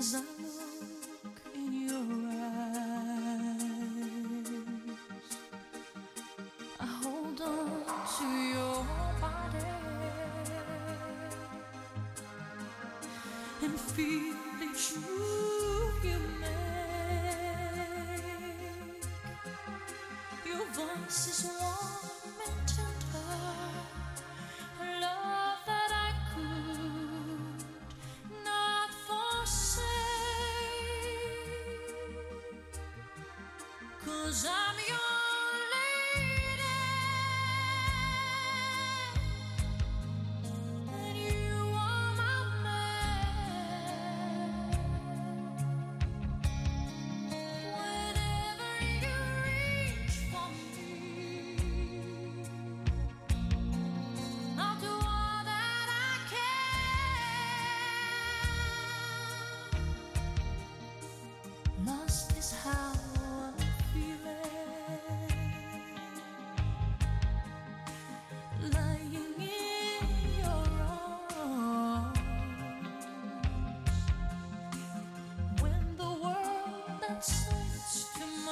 as I look in your eyes. I hold on to your body and feel each move you make. Your voice is warm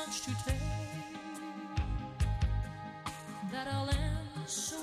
much to take. That I'll end answer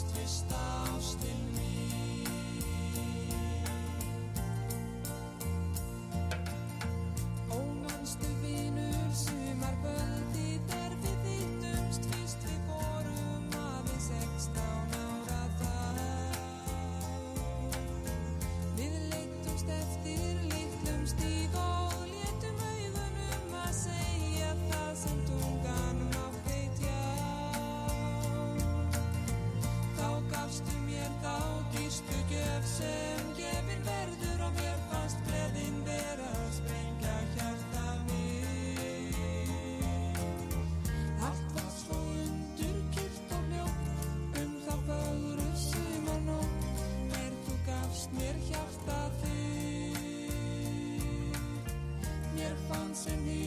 ást við stástil sending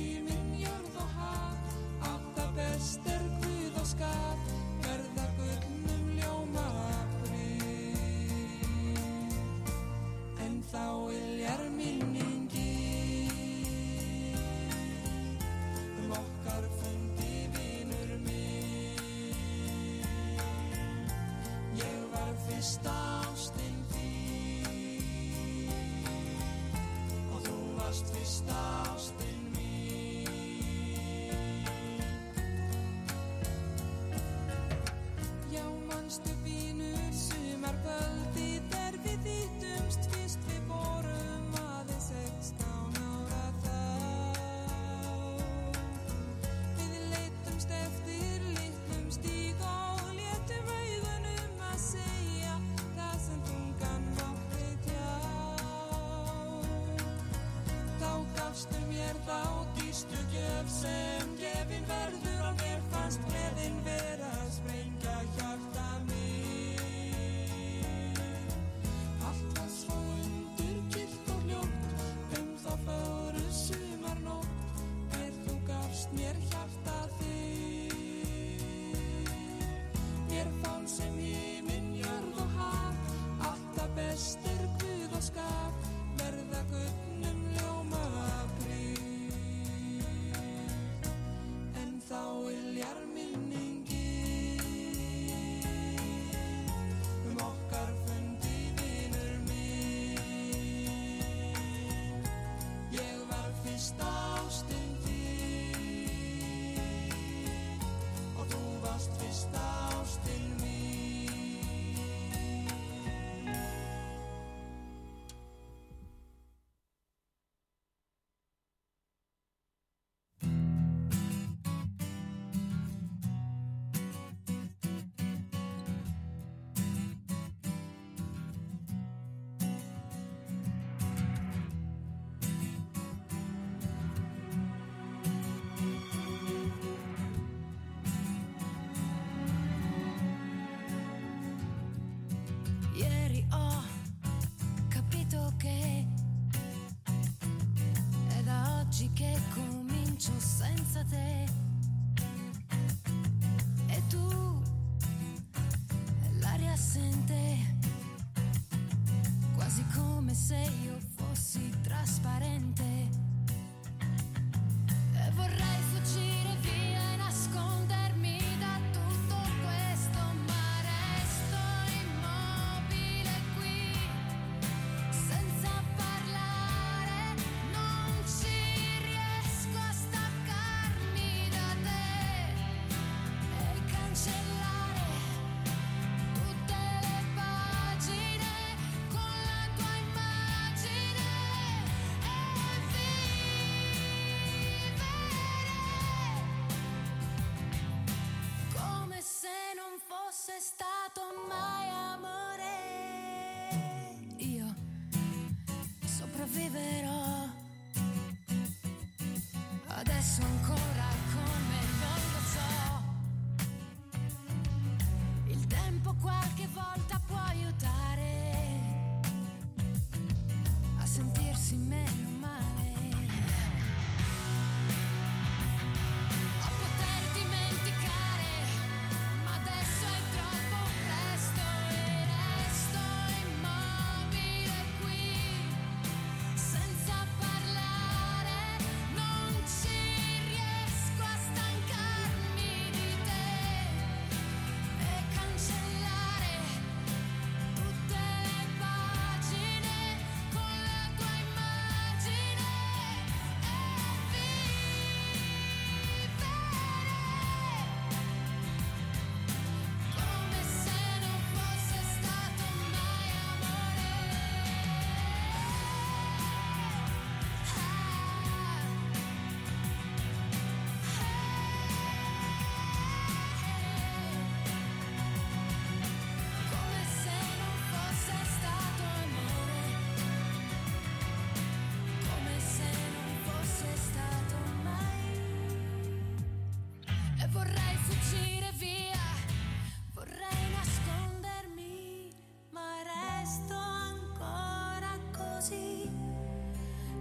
fuggire via, vorrei nascondermi, ma resto ancora così,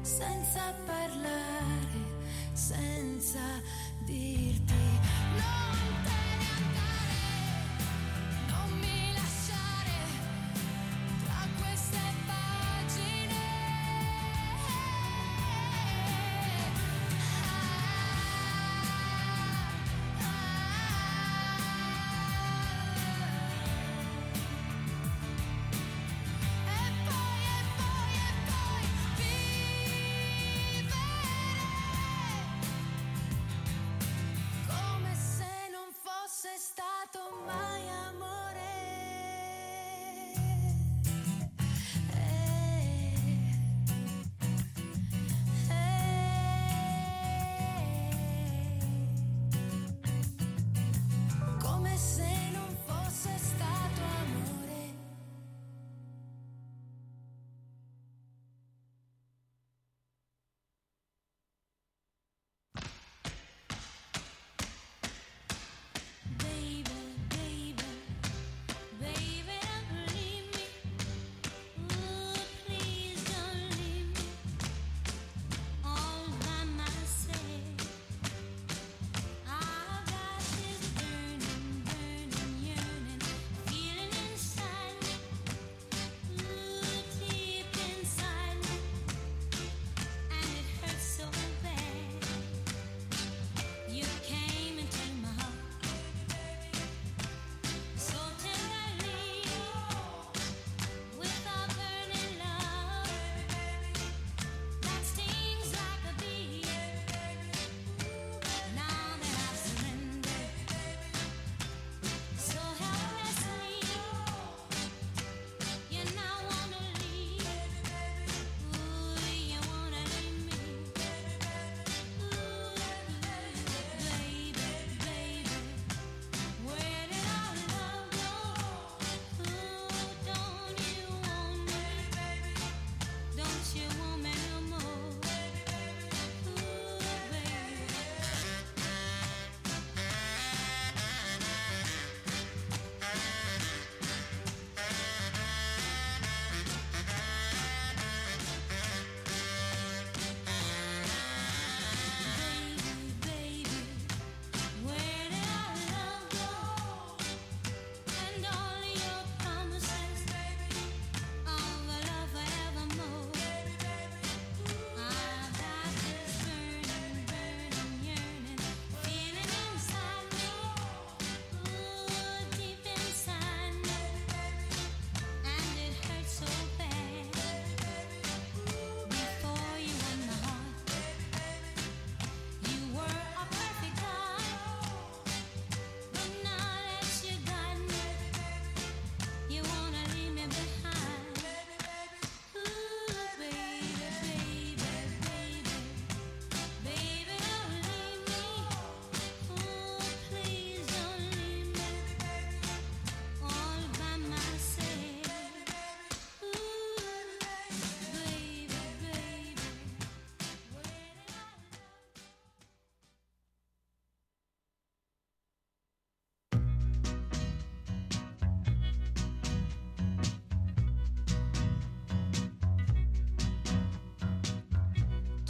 senza parlare, senza dirti no.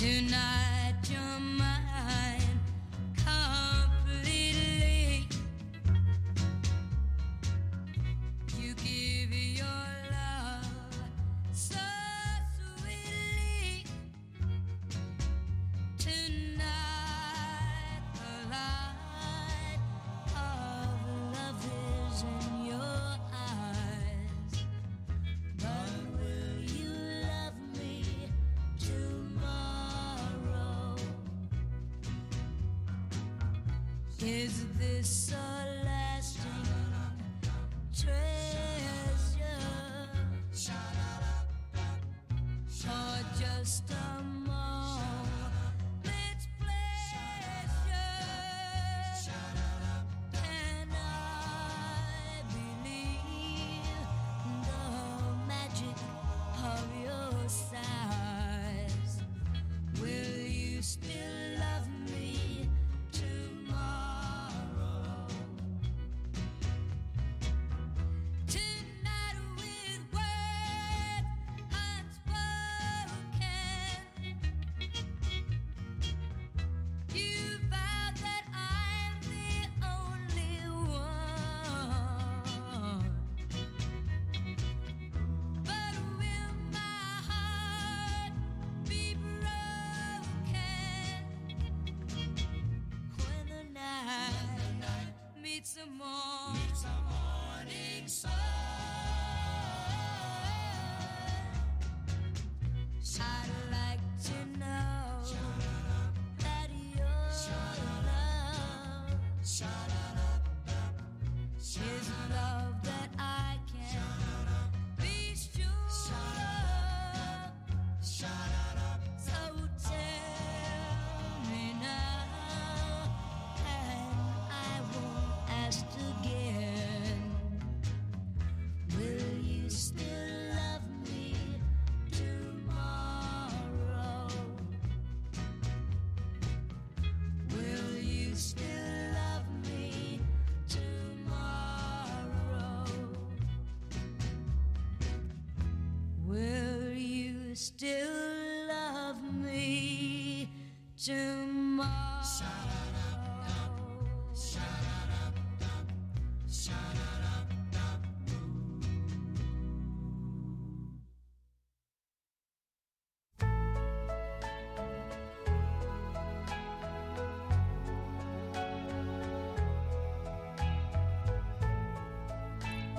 Tonight the morning.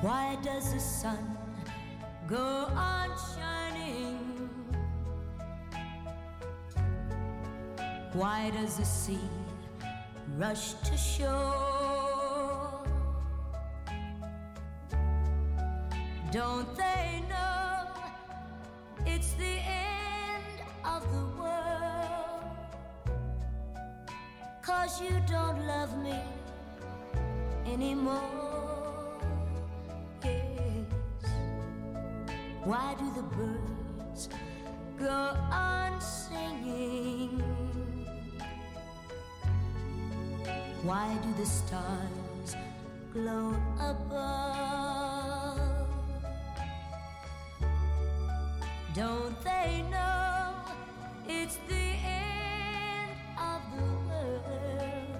Why does the sun go on shining? Why does the sea rush to shore? Don't they know it's the end of the world? Cause you don't love me anymore. Yes. Why do the birds go Why do the stars glow above? Don't they know it's the end of the world?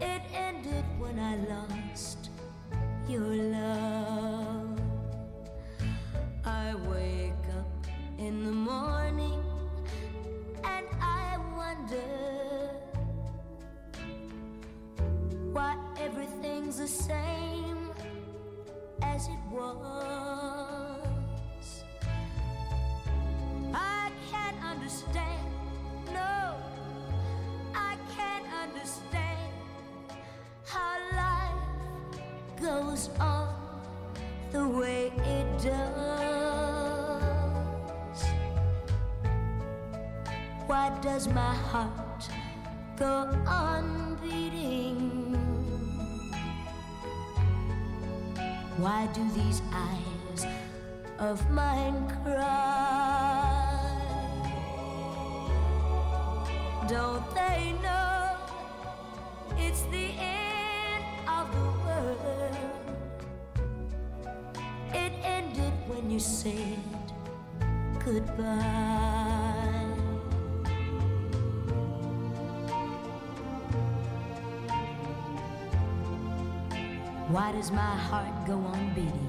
It ended when I lost your love. I wake up in the morning the same as it was. I can't understand, no, I can't understand how life goes on the way it does. Why does my heart go on beating? Why do these eyes of mine cry? Don't they know it's the end of the world? It ended when you said goodbye. Why does my heart go on beating?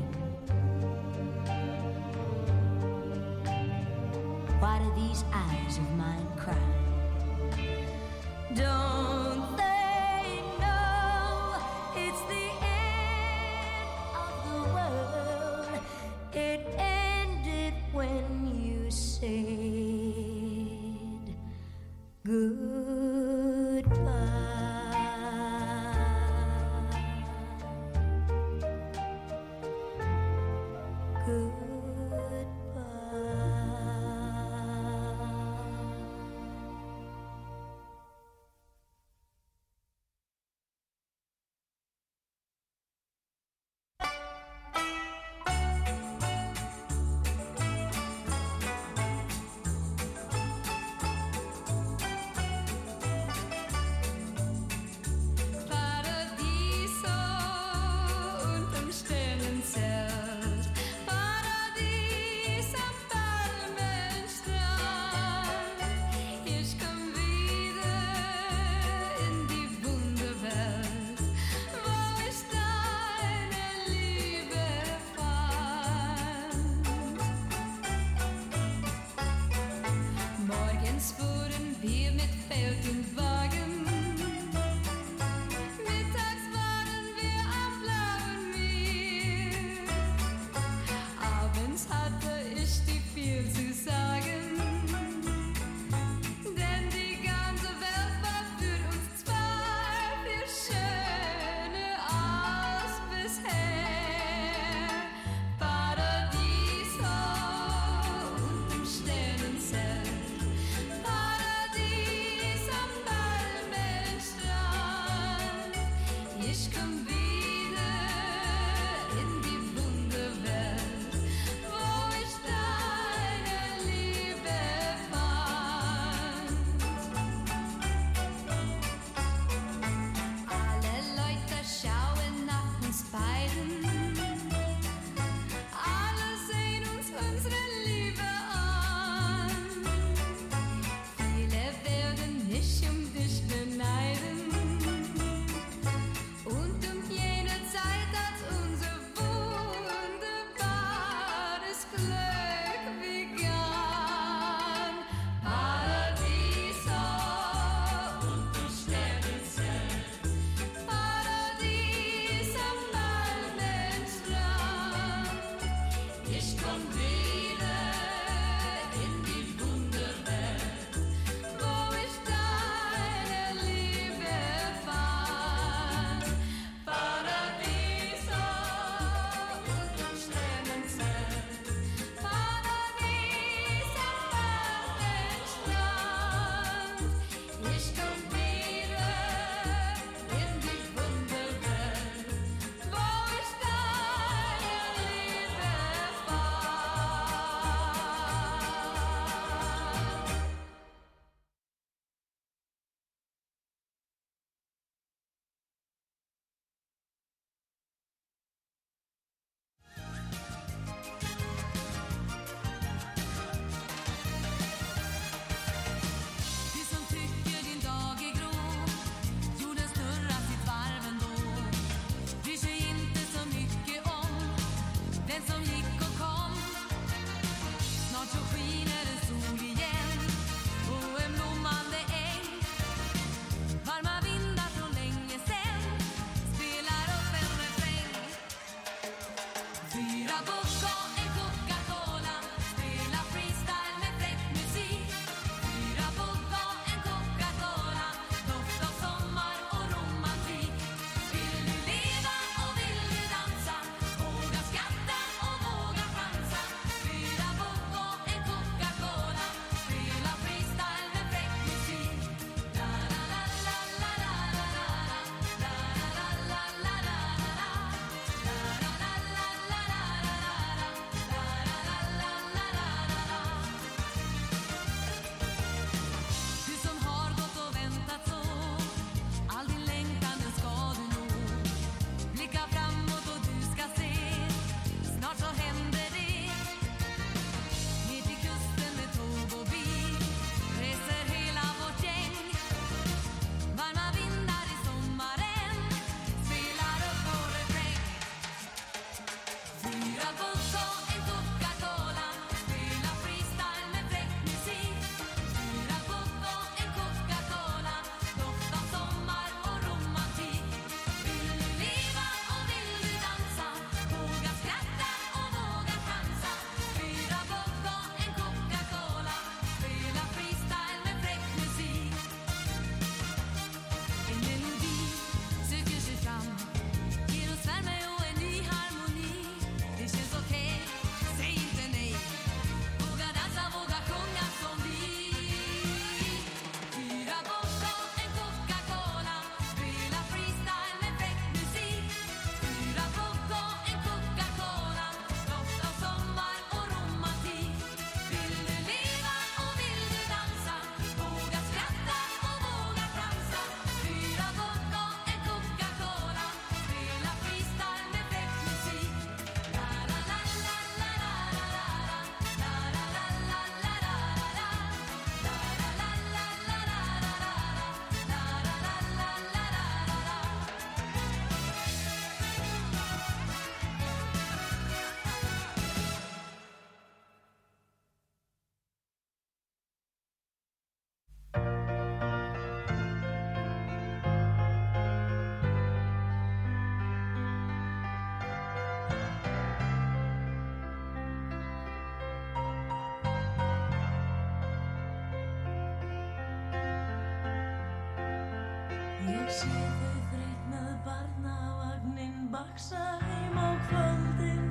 Sýðu þreyt með barnavagnin baksa heim á kvöldin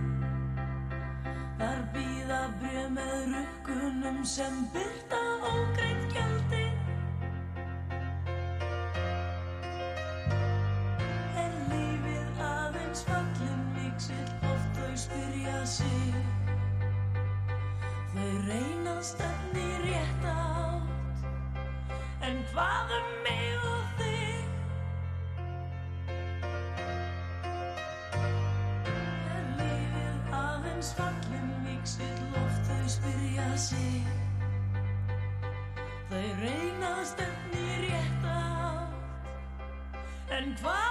Þar býða breg með rökkunum sem byrta ógreitt gjaldi. Er lífið aðeins fallin miksill oft þau spyrja sig. Þau reynast öll í rétt átt. En hvaðum mig? Quatsch.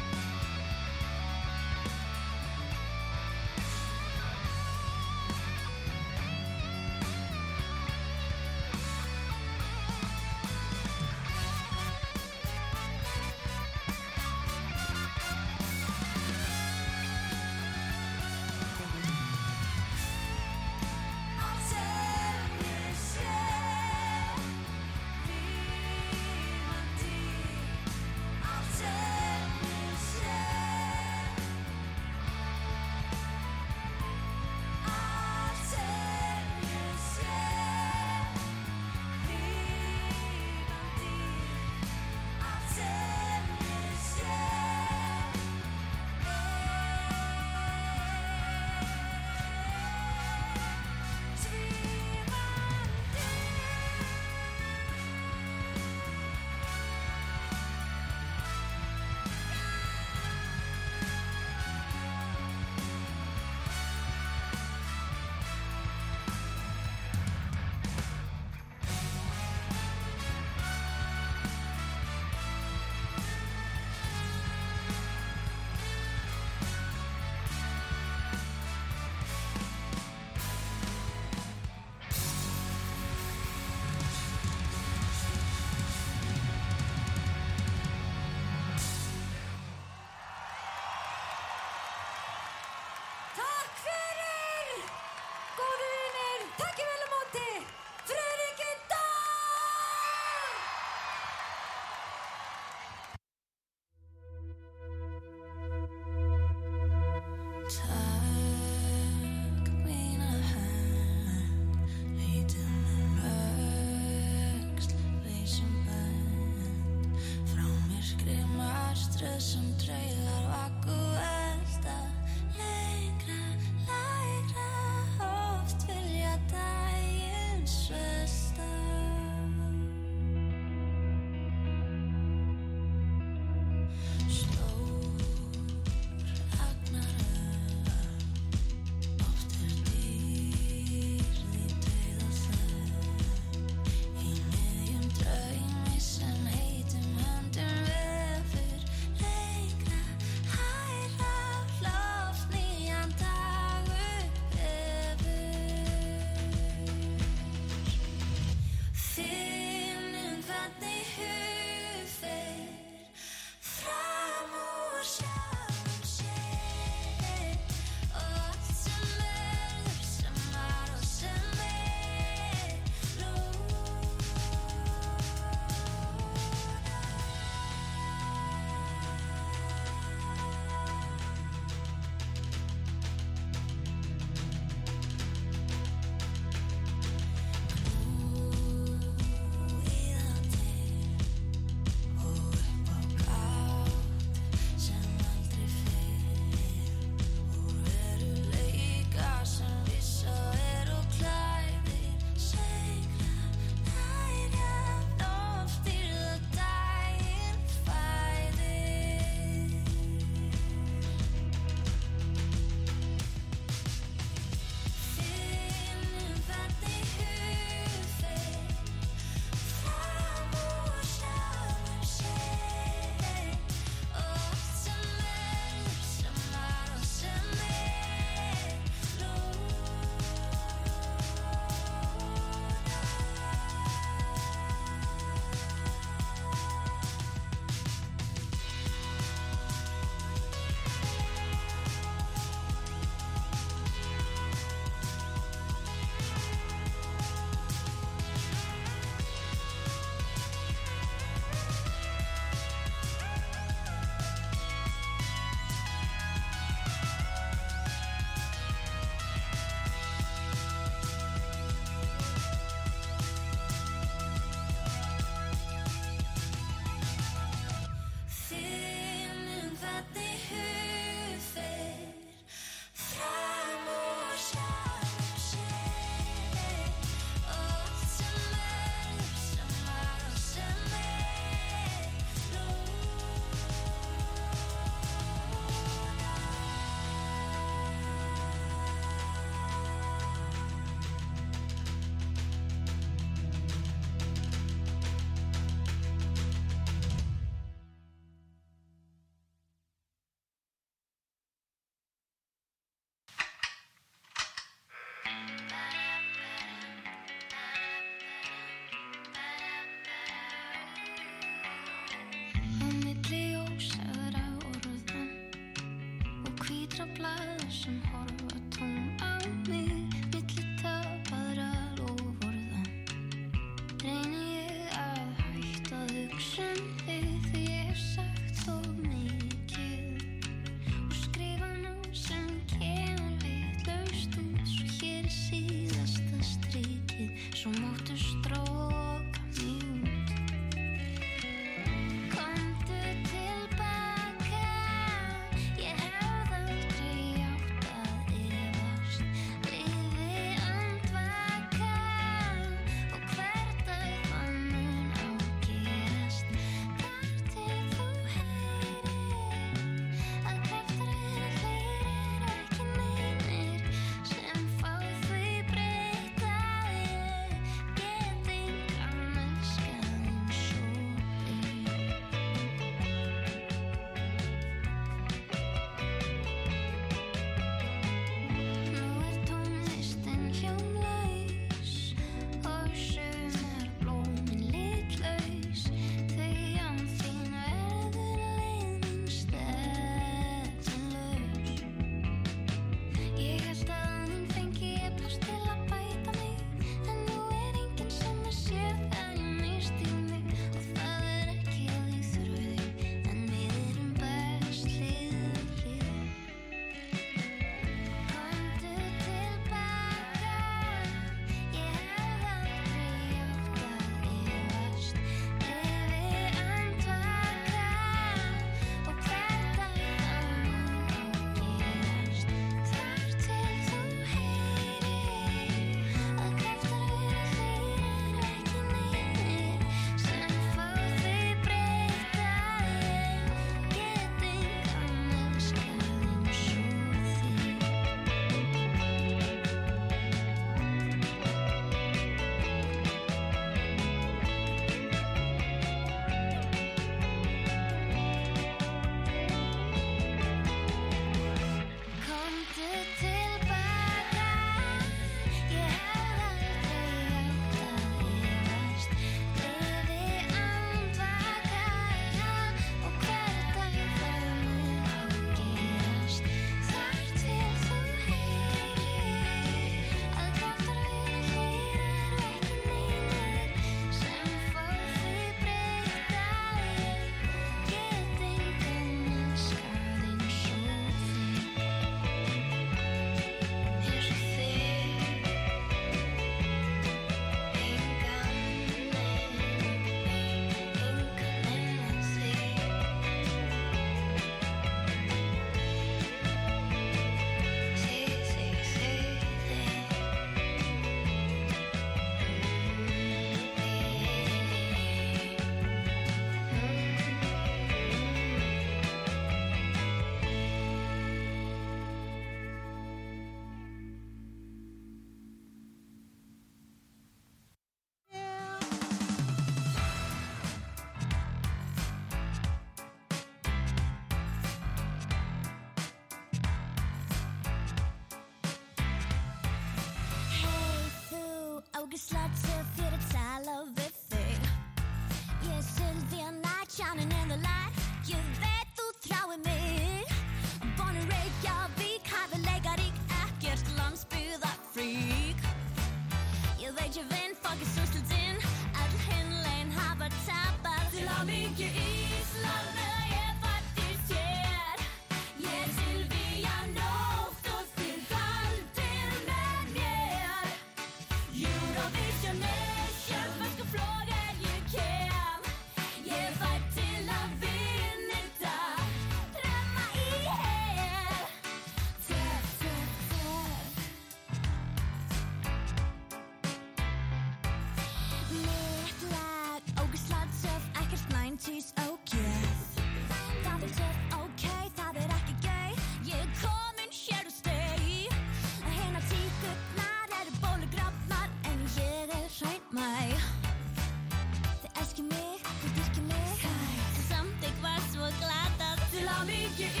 I'll need you.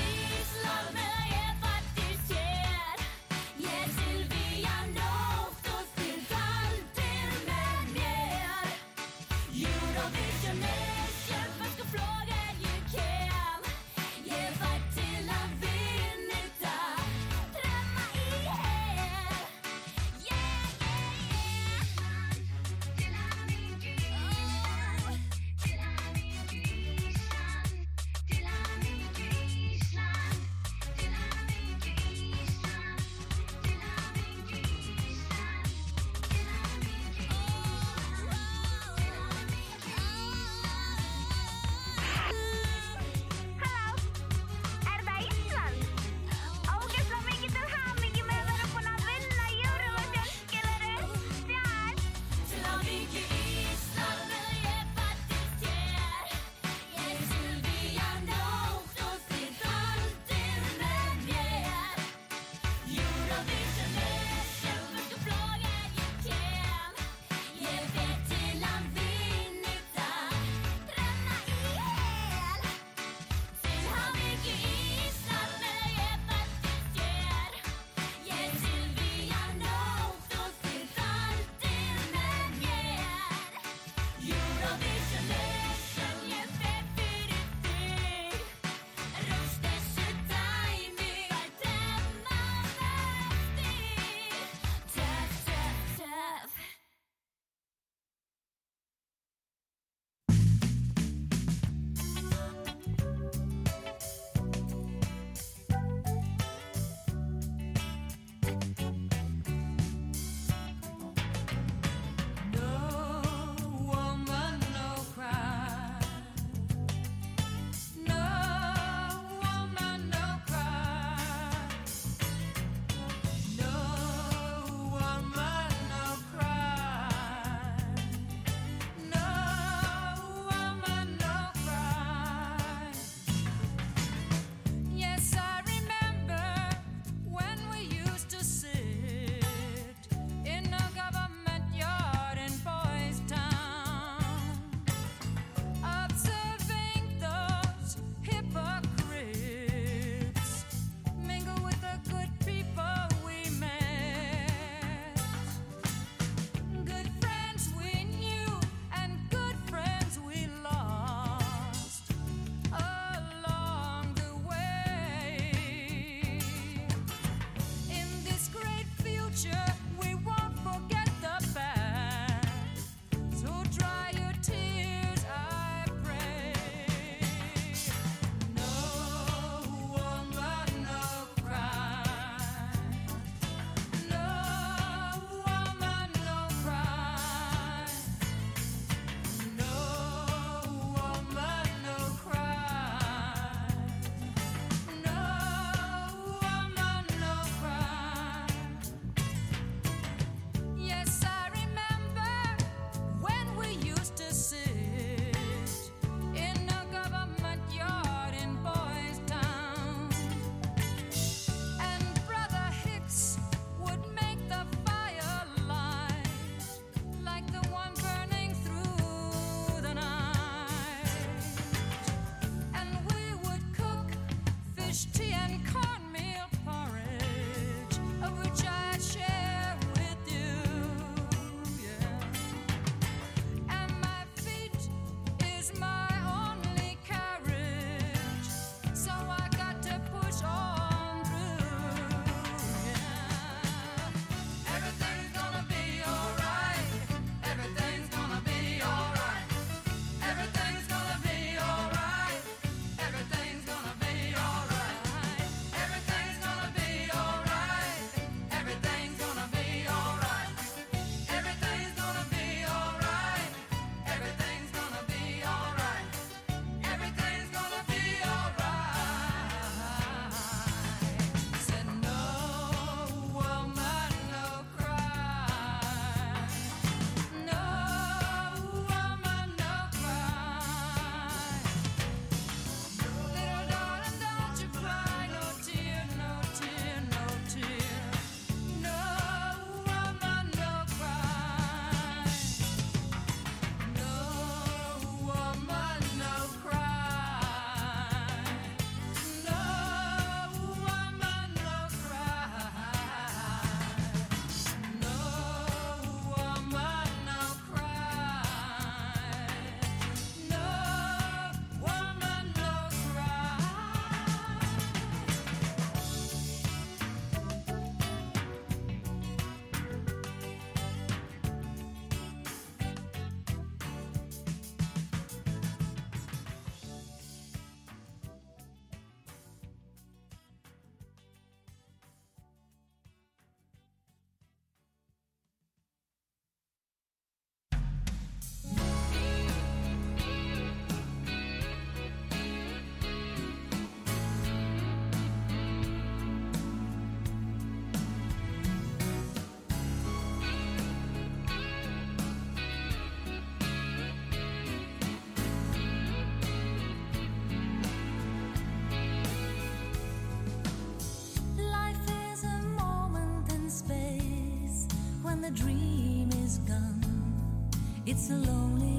Dream is gone. It's a lonely.